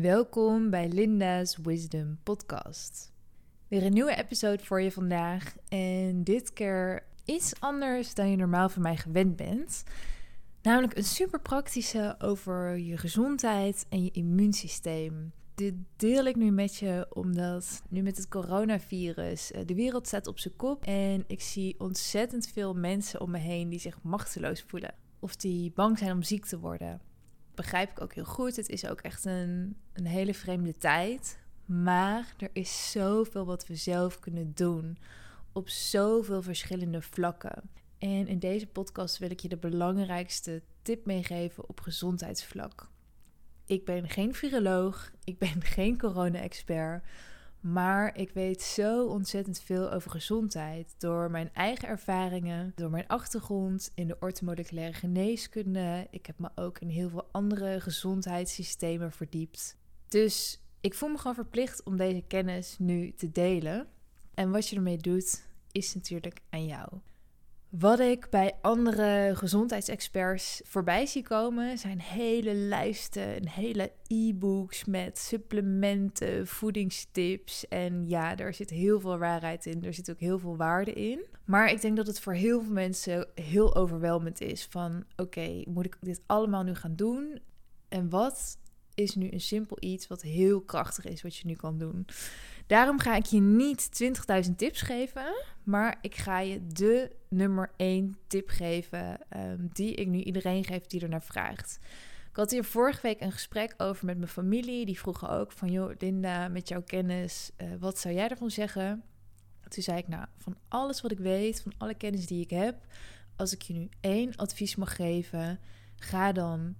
Welkom bij Linda's Wisdom Podcast. Weer een nieuwe episode voor je vandaag. En dit keer iets anders dan je normaal van mij gewend bent. Namelijk een super praktische over je gezondheid en je immuunsysteem. Dit deel ik nu met je omdat nu met het coronavirus eh, de wereld staat op zijn kop. En ik zie ontzettend veel mensen om me heen die zich machteloos voelen. Of die bang zijn om ziek te worden begrijp ik ook heel goed. Het is ook echt een, een hele vreemde tijd. Maar er is zoveel wat we zelf kunnen doen. Op zoveel verschillende vlakken. En in deze podcast wil ik je de belangrijkste tip meegeven op gezondheidsvlak. Ik ben geen viroloog, ik ben geen corona-expert, maar ik weet zo ontzettend veel over gezondheid door mijn eigen ervaringen, door mijn achtergrond in de orthomoleculaire geneeskunde. Ik heb me ook in heel veel andere gezondheidssystemen verdiept. Dus ik voel me gewoon verplicht om deze kennis nu te delen. En wat je ermee doet, is natuurlijk aan jou. Wat ik bij andere gezondheidsexperts voorbij zie komen, zijn hele lijsten en hele e-books met supplementen, voedingstips. En ja, daar zit heel veel waarheid in. Er zit ook heel veel waarde in. Maar ik denk dat het voor heel veel mensen heel overweldigend is van oké, moet ik dit allemaal nu gaan doen? En wat is nu een simpel iets wat heel krachtig is wat je nu kan doen? Daarom ga ik je niet 20.000 tips geven, maar ik ga je de nummer 1 tip geven um, die ik nu iedereen geef die er naar vraagt. Ik had hier vorige week een gesprek over met mijn familie. Die vroegen ook van, joh Linda, met jouw kennis, uh, wat zou jij ervan zeggen? Toen zei ik, nou, van alles wat ik weet, van alle kennis die ik heb, als ik je nu één advies mag geven, ga dan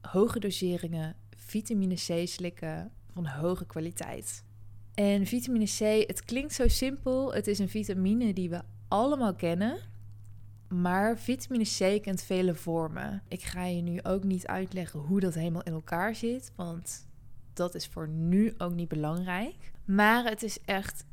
hoge doseringen vitamine C slikken van hoge kwaliteit. En vitamine C, het klinkt zo simpel. Het is een vitamine die we allemaal kennen. Maar vitamine C kent vele vormen. Ik ga je nu ook niet uitleggen hoe dat helemaal in elkaar zit. Want dat is voor nu ook niet belangrijk. Maar het is echt,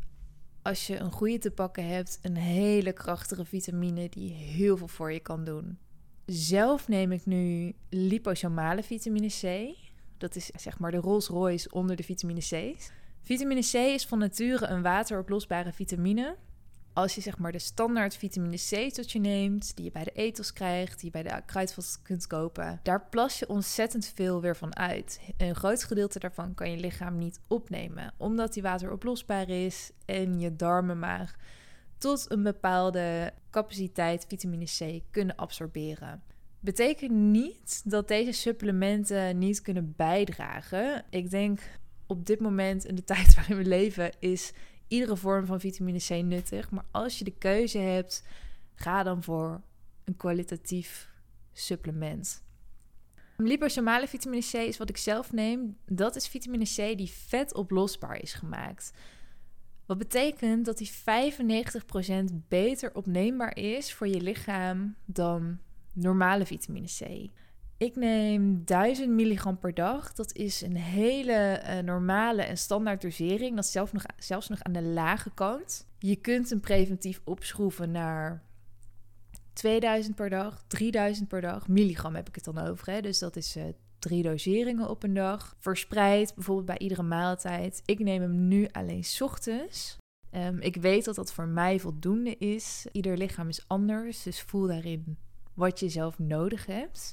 als je een goede te pakken hebt, een hele krachtige vitamine die heel veel voor je kan doen. Zelf neem ik nu liposomale vitamine C. Dat is zeg maar de Rolls Royce onder de vitamine C's. Vitamine C is van nature een wateroplosbare vitamine. Als je zeg maar de standaard vitamine C tot je neemt, die je bij de etels krijgt, die je bij de kruidvat kunt kopen, daar plas je ontzettend veel weer van uit. Een groot gedeelte daarvan kan je lichaam niet opnemen, omdat die wateroplosbaar is en je darmen maar tot een bepaalde capaciteit vitamine C kunnen absorberen. Betekent niet dat deze supplementen niet kunnen bijdragen. Ik denk op dit moment in de tijd waarin we leven is iedere vorm van vitamine C nuttig. Maar als je de keuze hebt, ga dan voor een kwalitatief supplement. Liposomale vitamine C is wat ik zelf neem. Dat is vitamine C die vetoplosbaar is gemaakt. Wat betekent dat die 95% beter opneembaar is voor je lichaam dan normale vitamine C. Ik neem 1000 milligram per dag. Dat is een hele uh, normale en standaard dosering. Dat is zelfs nog, zelfs nog aan de lage kant. Je kunt hem preventief opschroeven naar 2000 per dag, 3000 per dag. Milligram heb ik het dan over. Hè? Dus dat is uh, drie doseringen op een dag. Verspreid, bijvoorbeeld bij iedere maaltijd. Ik neem hem nu alleen ochtends. Um, ik weet dat dat voor mij voldoende is. Ieder lichaam is anders, dus voel daarin wat je zelf nodig hebt.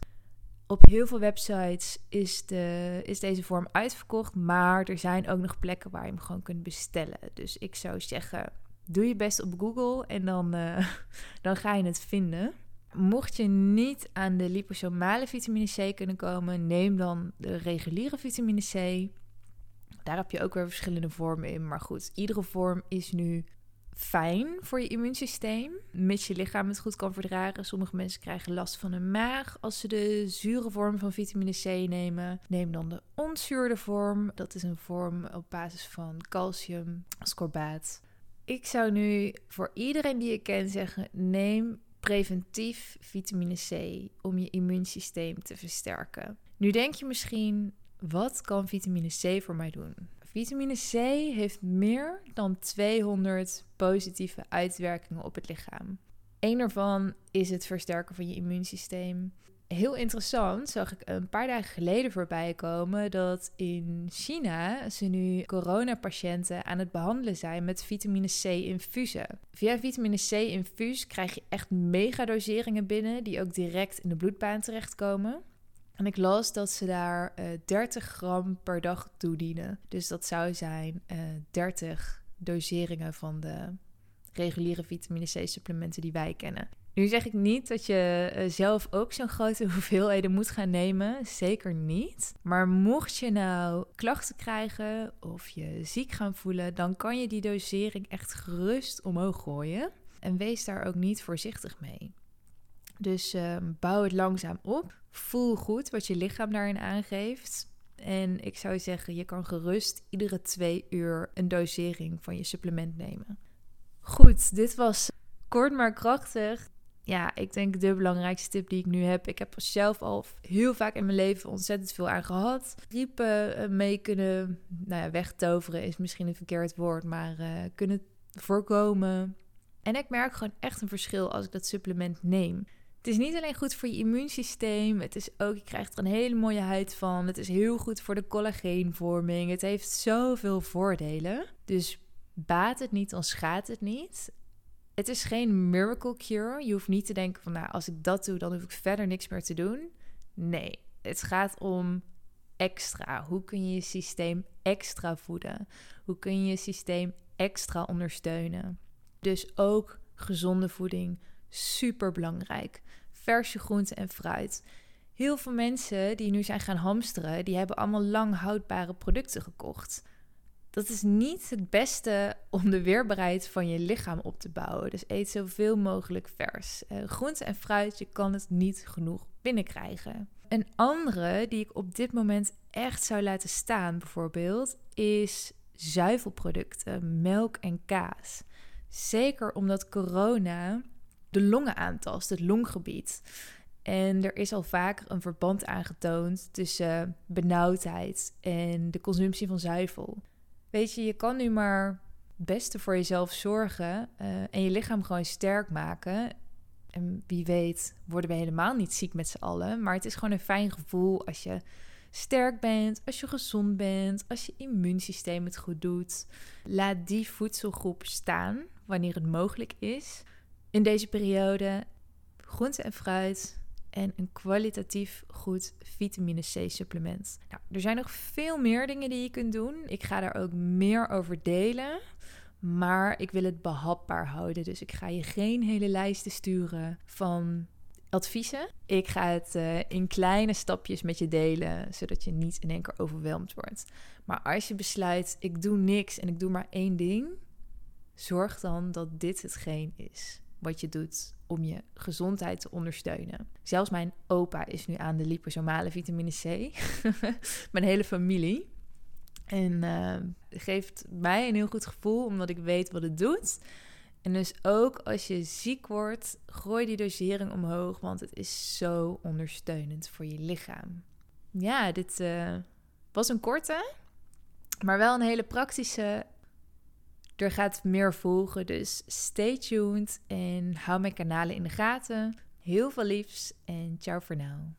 Op heel veel websites is, de, is deze vorm uitverkocht, maar er zijn ook nog plekken waar je hem gewoon kunt bestellen. Dus ik zou zeggen, doe je best op Google en dan, uh, dan ga je het vinden. Mocht je niet aan de liposomale vitamine C kunnen komen, neem dan de reguliere vitamine C. Daar heb je ook weer verschillende vormen in. Maar goed, iedere vorm is nu fijn voor je immuunsysteem, mits je lichaam het goed kan verdragen. Sommige mensen krijgen last van hun maag als ze de zure vorm van vitamine C nemen. Neem dan de onzuurde vorm. Dat is een vorm op basis van calcium, ascorbaat. Ik zou nu voor iedereen die ik ken zeggen: neem preventief vitamine C om je immuunsysteem te versterken. Nu denk je misschien: wat kan vitamine C voor mij doen? Vitamine C heeft meer dan 200 positieve uitwerkingen op het lichaam. Eén daarvan is het versterken van je immuunsysteem. heel interessant zag ik een paar dagen geleden voorbij komen dat in China ze nu coronapatiënten aan het behandelen zijn met vitamine C infusen. Via vitamine C infuus krijg je echt megadoseringen binnen die ook direct in de bloedbaan terechtkomen. En ik las dat ze daar uh, eh, 30 gram per dag toedienen. Dus dat zou zijn uh, eh, 30 doseringen van de reguliere vitamine C supplementen die wij kennen. Nu zeg ik niet dat je eh, zelf ook zo'n grote hoeveelheden moet gaan nemen. Zeker niet. Maar mocht je nou klachten krijgen of je ziek gaan voelen, dan kan je die dosering echt gerust omhoog gooien. En wees daar ook niet voorzichtig mee. Dus ehm, bouw het langzaam op. Voel goed wat je lichaam daarin aangeeft. En ik zou zeggen, je kan gerust iedere twee uur een dosering van je supplement nemen. Goed, dit was kort maar krachtig. Ja, ik denk de belangrijkste tip die ik nu heb. Ik heb zelf al heel vaak in mijn leven ontzettend veel aan gehad. Griepen eh, mee kunnen, nou ja, wegtoveren is misschien een verkeerd woord, maar uh, kunnen voorkomen. En ik merk gewoon echt een verschil als ik dat supplement neem. Het is niet alleen goed voor je immuunsysteem. Het is ook, je krijgt er een hele mooie huid van. Het is heel goed voor de collageenvorming. Het heeft zoveel voordelen. Dus baat het niet, dan schaadt het niet. Het is geen miracle cure. Je hoeft niet te denken van, nou, als ik dat doe, dan hoef ik verder niks meer te doen. Nee, het gaat om extra. Hoe kun je je systeem extra voeden? Hoe kun je je systeem extra ondersteunen? Dus ook gezonde voeding, super belangrijk. Verse groenten en fruit. Heel veel mensen die nu zijn gaan hamsteren, die hebben allemaal lang houdbare producten gekocht dat is niet het beste om de weerbaarheid van je lichaam op te bouwen. Dus eet zoveel mogelijk vers. Uh, groente en fruit, je kan het niet genoeg binnenkrijgen. Een andere die ik op dit moment echt zou laten staan, bijvoorbeeld, is zuivelproducten, melk en kaas. Zeker omdat corona de longen aantast, het longgebied. En er is al vaker een verband aangetoond tussen benauwdheid en de consumptie van zuivel. Weet je, je kan nu maar het beste voor jezelf zorgen uh, en je lichaam gewoon sterk maken. En wie weet worden we helemaal niet ziek met z'n allen. Maar het is gewoon een fijn gevoel als je sterk bent, als je gezond bent, als je immuunsysteem het goed doet. Laat die voedselgroep staan wanneer het mogelijk is. In deze periode groente en fruit, en een kwalitatief goed vitamine C supplement. Nou, er zijn nog veel meer dingen die je kunt doen. Ik ga daar ook meer over delen. Maar ik wil het behapbaar houden. Dus ik ga je geen hele lijsten sturen van adviezen. Ik ga het uh, in kleine stapjes met je delen, zodat je niet in één keer overweldigd wordt. Maar als je besluit, ik doe niks en ik doe maar één ding, zorg dan dat dit hetgeen is wat je doet om je gezondheid te ondersteunen. Zelfs mijn opa is nu aan de liposomale vitamine C. mijn hele familie. En uh, geeft mij een heel goed gevoel, omdat ik weet wat het doet. En dus ook als je ziek wordt, gooi die dosering omhoog, want het is zo ondersteunend voor je lichaam. Ja, dit uh, was een korte, maar wel een hele praktische er gaat meer volgen, dus stay tuned en hou mijn kanalen in de gaten. Heel veel liefs en ciao voor nu.